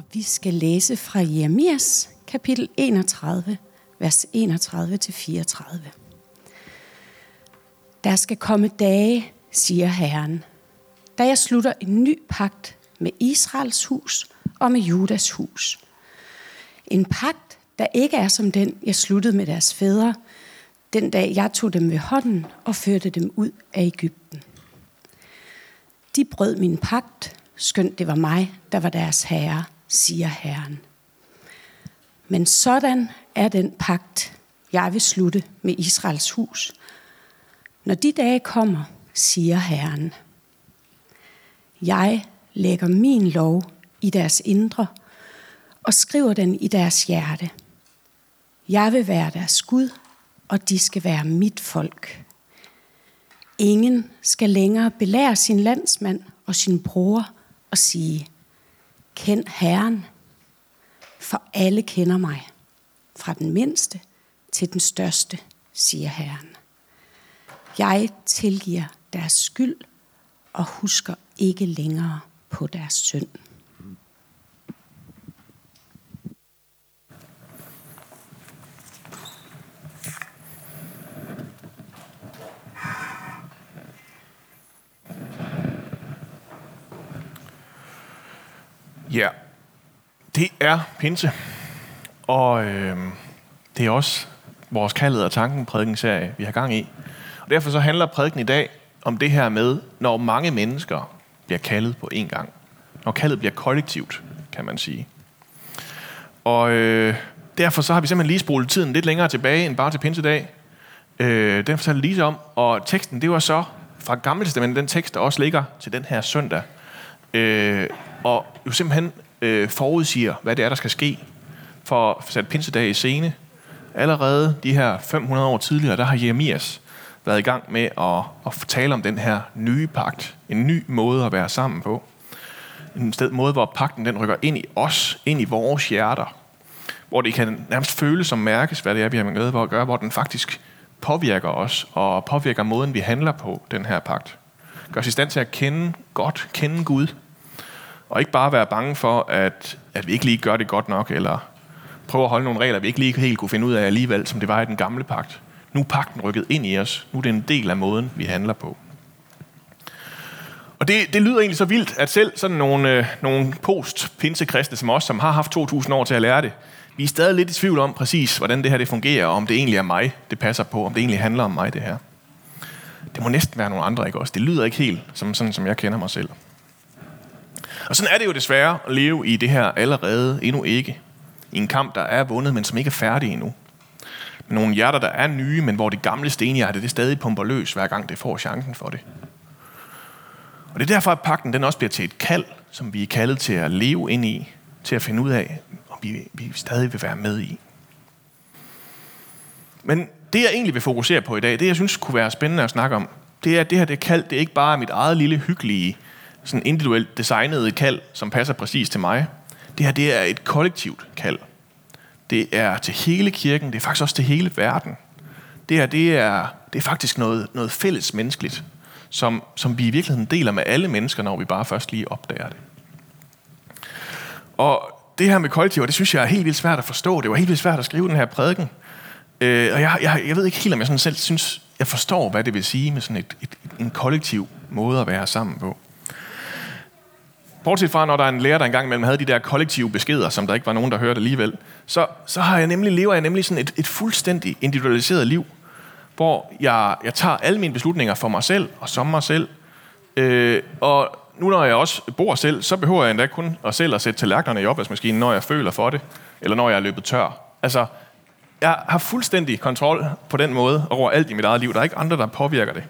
Og vi skal læse fra Jeremias kapitel 31, vers 31-34. Der skal komme dage, siger Herren, da jeg slutter en ny pagt med Israels hus og med Judas hus. En pagt, der ikke er som den, jeg sluttede med deres fædre, den dag jeg tog dem ved hånden og førte dem ud af Ægypten. De brød min pagt, skønt det var mig, der var deres herre, siger Herren. Men sådan er den pagt, jeg vil slutte med Israels hus. Når de dage kommer, siger Herren. Jeg lægger min lov i deres indre og skriver den i deres hjerte. Jeg vil være deres Gud, og de skal være mit folk. Ingen skal længere belære sin landsmand og sin bror og sige, kend Herren, for alle kender mig, fra den mindste til den største, siger Herren. Jeg tilgiver deres skyld og husker ikke længere på deres synd. Ja, det er pinse. Og øh, det er også vores kaldet og tanken prædikenserie, vi har gang i. Og derfor så handler prædiken i dag om det her med, når mange mennesker bliver kaldet på én gang. Når kaldet bliver kollektivt, kan man sige. Og øh, derfor så har vi simpelthen lige spolet tiden lidt længere tilbage end bare til pinsedag. Øh, den fortalte Lise om, og teksten, det var så fra Gamle Testament, den tekst, der også ligger til den her søndag. Øh, og jo simpelthen øh, forudsiger, hvad det er, der skal ske for at sætte pinsedag i scene. Allerede de her 500 år tidligere, der har Jeremias været i gang med at, at tale om den her nye pagt. En ny måde at være sammen på. En sted, måde, hvor pakten den rykker ind i os, ind i vores hjerter. Hvor det kan nærmest føles som mærkes, hvad det er, vi har med at gøre, hvor den faktisk påvirker os og påvirker måden, vi handler på, den her pagt. Gør os i stand til at kende godt, kende Gud, og ikke bare være bange for, at, at vi ikke lige gør det godt nok, eller prøve at holde nogle regler, vi ikke lige helt kunne finde ud af alligevel, som det var i den gamle pagt. Nu er pakten rykket ind i os. Nu er det en del af måden, vi handler på. Og det, det lyder egentlig så vildt, at selv sådan nogle, øh, nogle post-pinsekristne som os, som har haft 2.000 år til at lære det, vi er stadig lidt i tvivl om præcis, hvordan det her det fungerer, og om det egentlig er mig, det passer på, om det egentlig handler om mig, det her. Det må næsten være nogle andre, ikke også? Det lyder ikke helt som sådan, som jeg kender mig selv. Og sådan er det jo desværre at leve i det her allerede endnu ikke. I en kamp, der er vundet, men som ikke er færdig endnu. Med nogle hjerter, der er nye, men hvor det gamle stenhjerte, det stadig pumper løs, hver gang det får chancen for det. Og det er derfor, at pakten den også bliver til et kald, som vi er kaldet til at leve ind i, til at finde ud af, om vi, vi stadig vil være med i. Men det, jeg egentlig vil fokusere på i dag, det jeg synes kunne være spændende at snakke om, det er, at det her det kald, det er ikke bare mit eget lille hyggelige sådan individuelt designet et kald, som passer præcis til mig. Det her, det er et kollektivt kald. Det er til hele kirken, det er faktisk også til hele verden. Det her, det er, det er faktisk noget, noget fælles menneskeligt, som, som vi i virkeligheden deler med alle mennesker, når vi bare først lige opdager det. Og det her med kollektiv, det synes jeg er helt vildt svært at forstå. Det var helt vildt svært at skrive den her prædiken. Øh, og jeg, jeg, jeg ved ikke helt, om jeg sådan selv synes, jeg forstår, hvad det vil sige med sådan et, et, en kollektiv måde at være sammen på. Bortset fra, når der er en lærer, der engang imellem havde de der kollektive beskeder, som der ikke var nogen, der hørte alligevel, så, så har jeg nemlig, lever jeg nemlig sådan et, et fuldstændig individualiseret liv, hvor jeg, jeg tager alle mine beslutninger for mig selv og som mig selv. Øh, og nu når jeg også bor selv, så behøver jeg endda kun at selv at sætte tallerkenerne i opvaskemaskinen, når jeg føler for det, eller når jeg er løbet tør. Altså, jeg har fuldstændig kontrol på den måde over alt i mit eget liv. Der er ikke andre, der påvirker det.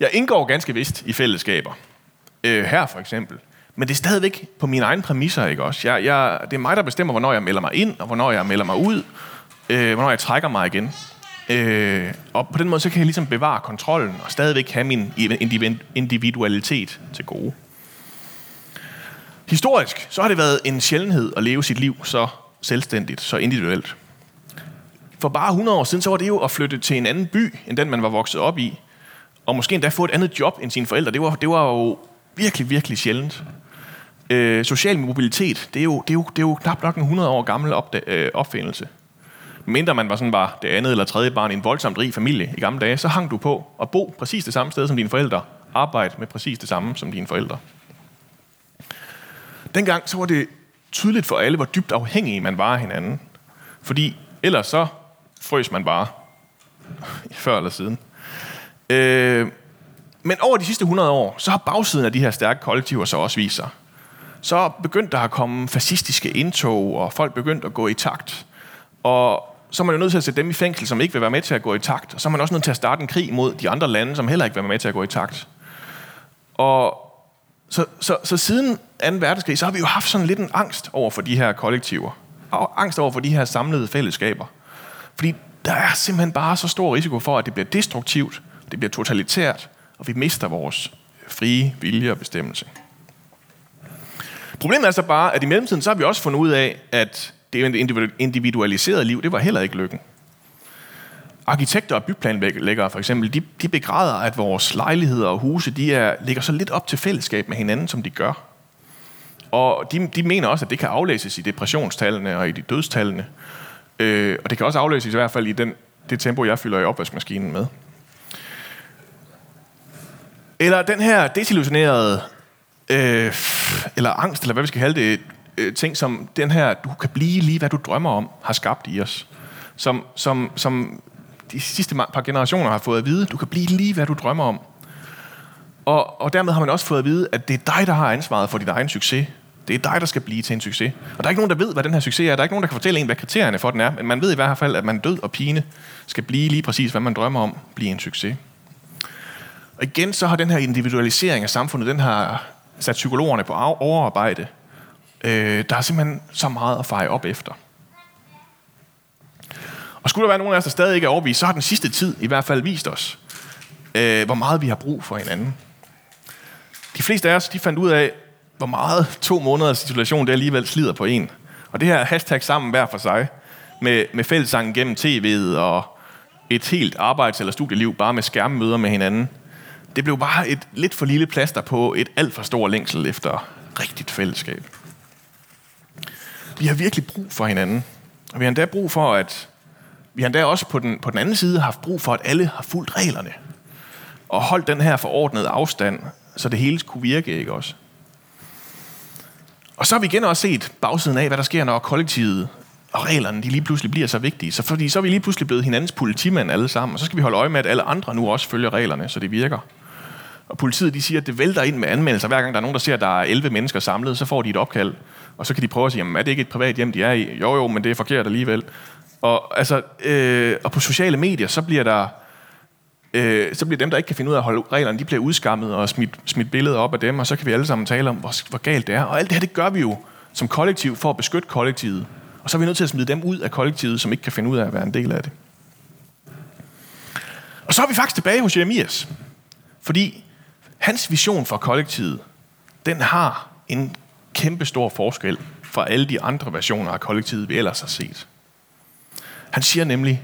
Jeg indgår ganske vist i fællesskaber. Øh, her for eksempel. Men det er stadigvæk på mine egne præmisser, ikke også? Jeg, jeg, det er mig, der bestemmer, hvornår jeg melder mig ind, og hvornår jeg melder mig ud, øh, hvornår jeg trækker mig igen. Øh, og på den måde, så kan jeg ligesom bevare kontrollen, og stadigvæk have min individualitet til gode. Historisk, så har det været en sjældenhed at leve sit liv så selvstændigt, så individuelt. For bare 100 år siden, så var det jo at flytte til en anden by, end den man var vokset op i. Og måske endda få et andet job end sine forældre. Det var, det var jo virkelig, virkelig sjældent. Øh, social mobilitet, det er, jo, det, er jo, det er jo knap nok en 100 år gammel opda- øh, opfindelse. Mindre man var sådan bare det andet eller tredje barn i en voldsomt rig familie i gamle dage, så hang du på at bo præcis det samme sted som dine forældre, arbejde med præcis det samme som dine forældre. Dengang så var det tydeligt for alle, hvor dybt afhængige man var af hinanden. Fordi ellers så frøs man bare før eller siden. Øh, men over de sidste 100 år, så har bagsiden af de her stærke kollektiver så også vist sig. Så begyndte der at komme fascistiske indtog, og folk begyndte at gå i takt. Og så er man jo nødt til at sætte dem i fængsel, som ikke vil være med til at gå i takt. Og så er man også nødt til at starte en krig mod de andre lande, som heller ikke vil være med til at gå i takt. Og så, så, så siden 2. verdenskrig, så har vi jo haft sådan lidt en angst over for de her kollektiver. Og angst over for de her samlede fællesskaber. Fordi der er simpelthen bare så stor risiko for, at det bliver destruktivt, det bliver totalitært, og vi mister vores frie vilje og bestemmelse. Problemet er så bare, at i mellemtiden så har vi også fundet ud af, at det individualiserede liv, det var heller ikke lykken. Arkitekter og byplanlæggere for eksempel, de, de begræder, at vores lejligheder og huse, de er, ligger så lidt op til fællesskab med hinanden, som de gør. Og de, de mener også, at det kan aflæses i depressionstallene og i de dødstallene. Øh, og det kan også aflæses i hvert fald i den, det tempo, jeg fylder i opvaskemaskinen med. Eller den her desillusionerede, øh, eller angst, eller hvad vi skal kalde det, øh, ting, som den her, du kan blive lige, hvad du drømmer om, har skabt i os. Som, som, som de sidste par generationer har fået at vide, du kan blive lige, hvad du drømmer om. Og, og dermed har man også fået at vide, at det er dig, der har ansvaret for dit egen succes. Det er dig, der skal blive til en succes. Og der er ikke nogen, der ved, hvad den her succes er. Der er ikke nogen, der kan fortælle en, hvad kriterierne for den er. Men man ved i hvert fald, at man død og pine skal blive lige præcis, hvad man drømmer om, blive en succes. Og igen, så har den her individualisering af samfundet, den har sat psykologerne på overarbejde. Øh, der er simpelthen så meget at feje op efter. Og skulle der være nogen af os, der stadig ikke er overbevist, så har den sidste tid i hvert fald vist os, øh, hvor meget vi har brug for hinanden. De fleste af os, de fandt ud af, hvor meget to måneders situation det alligevel slider på en. Og det her hashtag sammen hver for sig, med, med fællessangen gennem tv'et og et helt arbejds- eller studieliv bare med skærmmøder med hinanden, det blev bare et lidt for lille plaster på et alt for stor længsel efter rigtigt fællesskab. Vi har virkelig brug for hinanden. Og vi har endda brug for, at vi har endda også på den, på den anden side haft brug for, at alle har fulgt reglerne. Og holdt den her forordnede afstand, så det hele kunne virke, ikke også? Og så har vi igen også set bagsiden af, hvad der sker, når kollektivet og reglerne de lige pludselig bliver så vigtige. Så, fordi så er vi lige pludselig blevet hinandens politimænd alle sammen, og så skal vi holde øje med, at alle andre nu også følger reglerne, så det virker. Og politiet de siger, at det vælter ind med anmeldelser. Hver gang der er nogen, der ser, at der er 11 mennesker samlet, så får de et opkald. Og så kan de prøve at sige, jamen, er det ikke et privat hjem, de er i? Jo, jo, men det er forkert alligevel. Og, altså, øh, og på sociale medier, så bliver der øh, så bliver dem, der ikke kan finde ud af at holde reglerne, de bliver udskammet og smidt, smidt billeder op af dem, og så kan vi alle sammen tale om, hvor, hvor galt det er. Og alt det her, det gør vi jo som kollektiv for at beskytte kollektivet. Og så er vi nødt til at smide dem ud af kollektivet, som ikke kan finde ud af at være en del af det. Og så er vi faktisk tilbage hos Jeremias. Fordi hans vision for kollektivet, den har en kæmpe stor forskel fra alle de andre versioner af kollektivet, vi ellers har set. Han siger nemlig,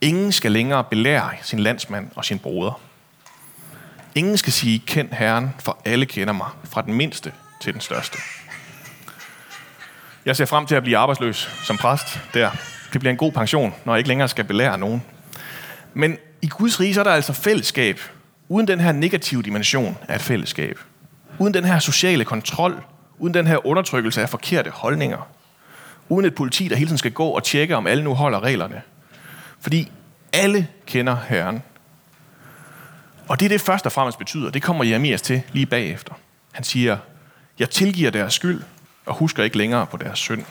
ingen skal længere belære sin landsmand og sin broder. Ingen skal sige, kend Herren, for alle kender mig, fra den mindste til den største. Jeg ser frem til at blive arbejdsløs som præst der. Det bliver en god pension, når jeg ikke længere skal belære nogen. Men i Guds rige så er der altså fællesskab, uden den her negative dimension af et fællesskab. Uden den her sociale kontrol, uden den her undertrykkelse af forkerte holdninger. Uden et politi, der hele tiden skal gå og tjekke, om alle nu holder reglerne. Fordi alle kender Herren. Og det er det først og fremmest betyder. Det kommer Jeremias til lige bagefter. Han siger, jeg tilgiver deres skyld, og husker ikke længere på deres synd.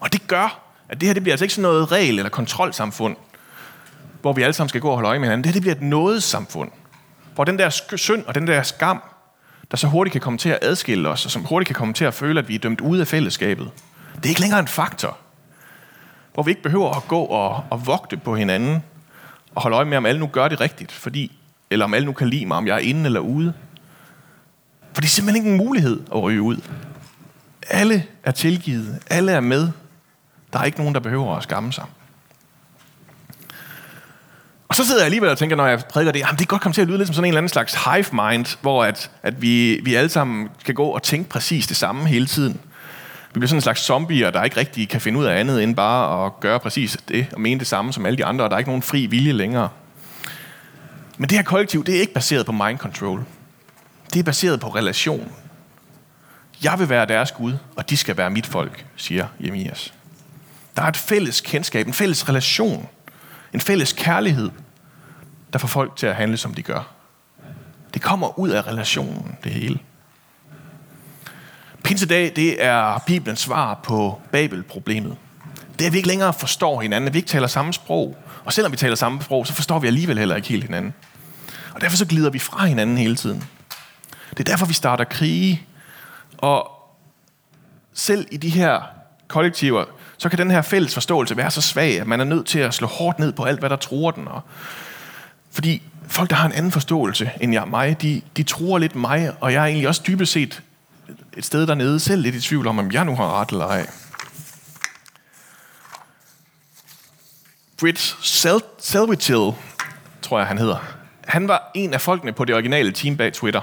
Og det gør, at det her det bliver altså ikke sådan noget regel- eller kontrolsamfund, hvor vi alle sammen skal gå og holde øje med hinanden. Det her det bliver et nådesamfund, hvor den der synd og den der skam, der så hurtigt kan komme til at adskille os, og som hurtigt kan komme til at føle, at vi er dømt ude af fællesskabet, det er ikke længere en faktor. Hvor vi ikke behøver at gå og, og vogte på hinanden, og holde øje med, om alle nu gør det rigtigt, fordi, eller om alle nu kan lide mig, om jeg er inde eller ude. For det er simpelthen ikke en mulighed at ryge ud. Alle er tilgivet. Alle er med. Der er ikke nogen, der behøver at skamme sig. Og så sidder jeg alligevel og tænker, når jeg prædiker det, jamen det kan godt komme til at lyde lidt som sådan en eller anden slags hive mind, hvor at, at vi, vi alle sammen kan gå og tænke præcis det samme hele tiden. Vi bliver sådan en slags zombier, der ikke rigtig kan finde ud af andet end bare at gøre præcis det og mene det samme som alle de andre, og der er ikke nogen fri vilje længere. Men det her kollektiv, det er ikke baseret på mind control. Det er baseret på relation. Jeg vil være deres Gud, og de skal være mit folk, siger Jemias. Der er et fælles kendskab, en fælles relation, en fælles kærlighed, der får folk til at handle, som de gør. Det kommer ud af relationen, det hele. Pinsedag, det er Bibelens svar på Babel-problemet. Det er, at vi ikke længere forstår hinanden, at vi ikke taler samme sprog. Og selvom vi taler samme sprog, så forstår vi alligevel heller ikke helt hinanden. Og derfor så glider vi fra hinanden hele tiden. Det er derfor, vi starter krige. Og selv i de her kollektiver, så kan den her fælles forståelse være så svag, at man er nødt til at slå hårdt ned på alt, hvad der tror den. Og fordi folk, der har en anden forståelse end jeg mig, de, de tror lidt mig, og jeg er egentlig også dybest set et sted dernede selv lidt i tvivl om, om jeg nu har ret eller ej. Britt Sel- Selvitil, tror jeg han hedder, han var en af folkene på det originale team bag Twitter.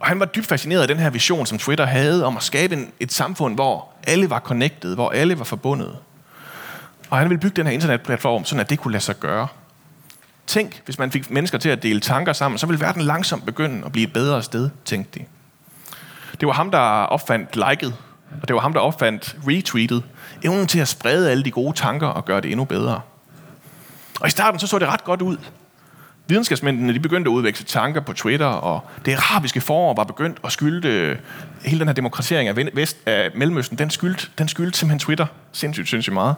Og han var dybt fascineret af den her vision, som Twitter havde om at skabe en, et samfund, hvor alle var connected, hvor alle var forbundet. Og han ville bygge den her internetplatform, sådan at det kunne lade sig gøre. Tænk, hvis man fik mennesker til at dele tanker sammen, så ville verden langsomt begynde at blive et bedre sted, tænkte de. Det var ham, der opfandt liket, og det var ham, der opfandt retweetet. Evnen til at sprede alle de gode tanker og gøre det endnu bedre. Og i starten så så det ret godt ud. Videnskabsmændene de begyndte at udveksle tanker på Twitter, og det arabiske forår var begyndt at skylde hele den her demokratisering af, Vest, af Mellemøsten, den skyldte, den skyldte simpelthen Twitter sindssygt, sindssygt meget.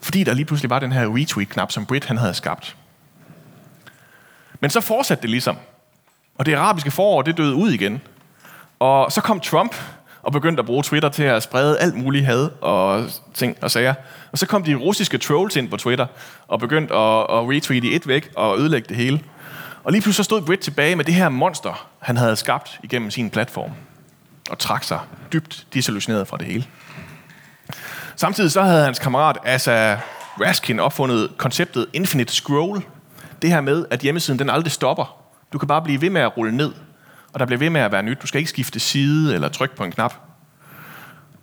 Fordi der lige pludselig var den her retweet-knap, som Brit han havde skabt. Men så fortsatte det ligesom. Og det arabiske forår, det døde ud igen. Og så kom Trump og begyndte at bruge Twitter til at sprede alt muligt had og ting og sager. Og så kom de russiske trolls ind på Twitter og begyndte at, at retweete et væk og ødelægge det hele. Og lige pludselig så stod Britt tilbage med det her monster, han havde skabt igennem sin platform. Og trak sig dybt disillusioneret fra det hele. Samtidig så havde hans kammerat Asa Raskin opfundet konceptet Infinite Scroll. Det her med, at hjemmesiden den aldrig stopper. Du kan bare blive ved med at rulle ned og der bliver ved med at være nyt. Du skal ikke skifte side eller trykke på en knap.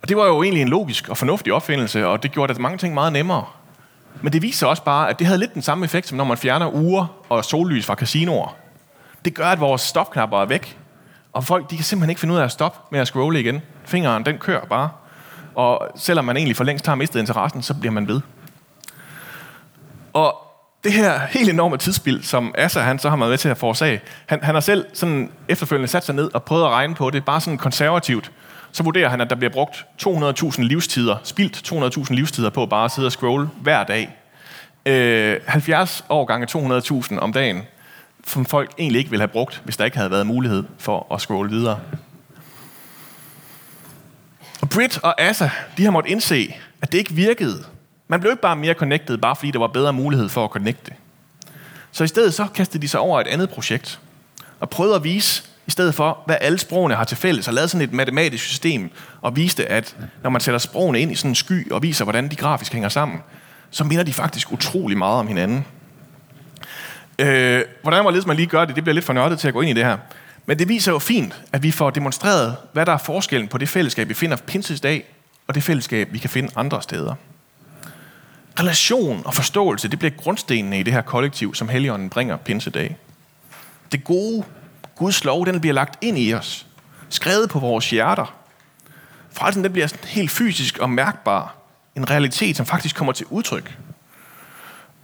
Og det var jo egentlig en logisk og fornuftig opfindelse, og det gjorde det mange ting meget nemmere. Men det viser også bare, at det havde lidt den samme effekt, som når man fjerner uger og sollys fra casinoer. Det gør, at vores stopknapper er væk, og folk de kan simpelthen ikke finde ud af at stoppe med at scrolle igen. Fingeren, den kører bare. Og selvom man egentlig for længst har mistet interessen, så bliver man ved. Og det her helt enorme tidsspil, som Asa han så har været med til at forårsage, han, han har selv sådan efterfølgende sat sig ned og prøvet at regne på det, bare sådan konservativt. Så vurderer han, at der bliver brugt 200.000 livstider, spildt 200.000 livstider på bare at sidde og scrolle hver dag. Øh, 70 år gange 200.000 om dagen, som folk egentlig ikke ville have brugt, hvis der ikke havde været mulighed for at scrolle videre. Og Britt og Asa, de har måttet indse, at det ikke virkede man blev ikke bare mere connected, bare fordi der var bedre mulighed for at connecte. Så i stedet så kastede de sig over et andet projekt, og prøvede at vise, i stedet for, hvad alle sprogene har til fælles, og lavede sådan et matematisk system, og viste, at når man sætter sprogene ind i sådan en sky, og viser, hvordan de grafisk hænger sammen, så minder de faktisk utrolig meget om hinanden. Øh, hvordan man lige gør det, det bliver lidt for nørdet til at gå ind i det her. Men det viser jo fint, at vi får demonstreret, hvad der er forskellen på det fællesskab, vi finder Pinses dag, og det fællesskab, vi kan finde andre steder relation og forståelse, det bliver grundstenene i det her kollektiv, som Helligånden bringer pinsedag. Det gode, Guds lov, den bliver lagt ind i os. Skrevet på vores hjerter. Frelsen, den bliver helt fysisk og mærkbar. En realitet, som faktisk kommer til udtryk.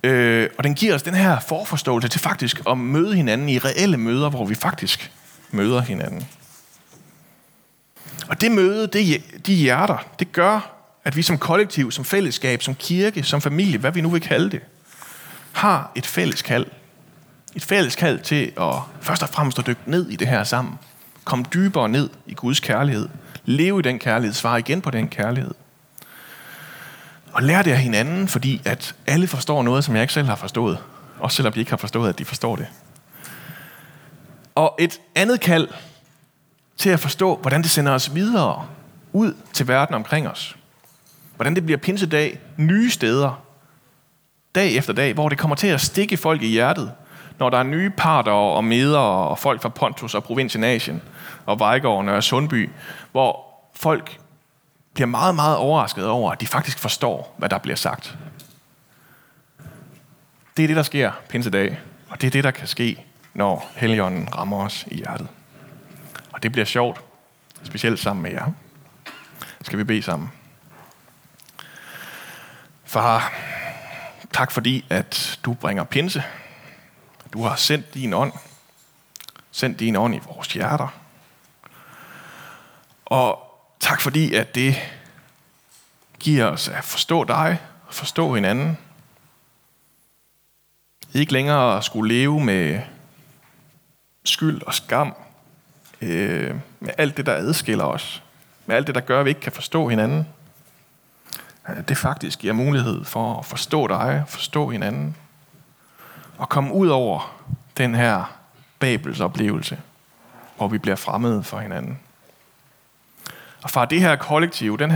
Øh, og den giver os den her forforståelse til faktisk at møde hinanden i reelle møder, hvor vi faktisk møder hinanden. Og det møde, det, de hjerter, det gør, at vi som kollektiv, som fællesskab, som kirke, som familie, hvad vi nu vil kalde det, har et fælles kald. Et fælles kald til at først og fremmest at dykke ned i det her sammen. Kom dybere ned i Guds kærlighed. Leve i den kærlighed. Svare igen på den kærlighed. Og lære det af hinanden, fordi at alle forstår noget, som jeg ikke selv har forstået. Også selvom de ikke har forstået, at de forstår det. Og et andet kald til at forstå, hvordan det sender os videre ud til verden omkring os. Hvordan det bliver pinsedag nye steder. dag efter dag, hvor det kommer til at stikke folk i hjertet, når der er nye parter og meder og folk fra Pontus og provinsen Asien og Vejgården og Sundby, hvor folk bliver meget, meget overrasket over, at de faktisk forstår, hvad der bliver sagt. Det er det, der sker pinsedag, og det er det, der kan ske, når Helligånden rammer os i hjertet. Og det bliver sjovt, specielt sammen med jer. Skal vi bede sammen? Far, tak fordi, at du bringer pinse. Du har sendt din ånd. Sendt din ånd i vores hjerter. Og tak fordi, at det giver os at forstå dig, forstå hinanden. Ikke længere skulle leve med skyld og skam, øh, med alt det, der adskiller os, med alt det, der gør, at vi ikke kan forstå hinanden. Det faktisk giver mulighed for at forstå dig, forstå hinanden, og komme ud over den her Babels oplevelse, hvor vi bliver fremmede for hinanden. Og fra det her kollektiv, den her